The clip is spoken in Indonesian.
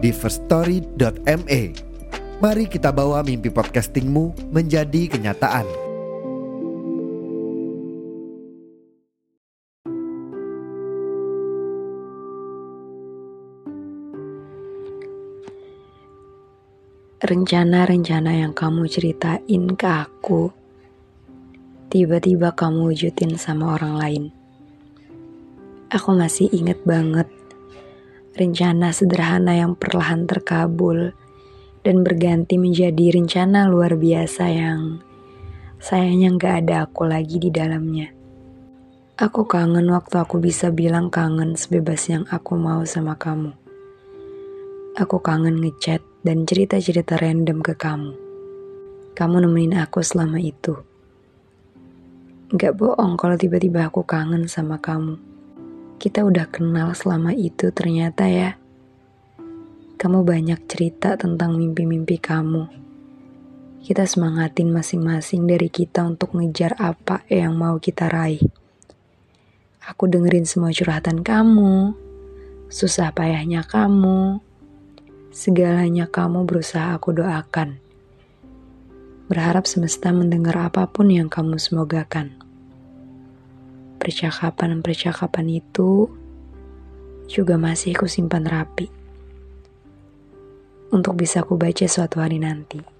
di firststory.me. Mari kita bawa mimpi podcastingmu menjadi kenyataan. Rencana-rencana yang kamu ceritain ke aku, tiba-tiba kamu wujudin sama orang lain. Aku masih inget banget rencana sederhana yang perlahan terkabul dan berganti menjadi rencana luar biasa yang sayangnya gak ada aku lagi di dalamnya. Aku kangen waktu aku bisa bilang kangen sebebas yang aku mau sama kamu. Aku kangen ngechat dan cerita-cerita random ke kamu. Kamu nemenin aku selama itu. Gak bohong kalau tiba-tiba aku kangen sama kamu. Kita udah kenal selama itu ternyata ya. Kamu banyak cerita tentang mimpi-mimpi kamu. Kita semangatin masing-masing dari kita untuk ngejar apa yang mau kita raih. Aku dengerin semua curhatan kamu, susah payahnya kamu, segalanya kamu berusaha aku doakan. Berharap semesta mendengar apa pun yang kamu semogakan percakapan-percakapan itu juga masih aku simpan rapi untuk bisa aku baca suatu hari nanti.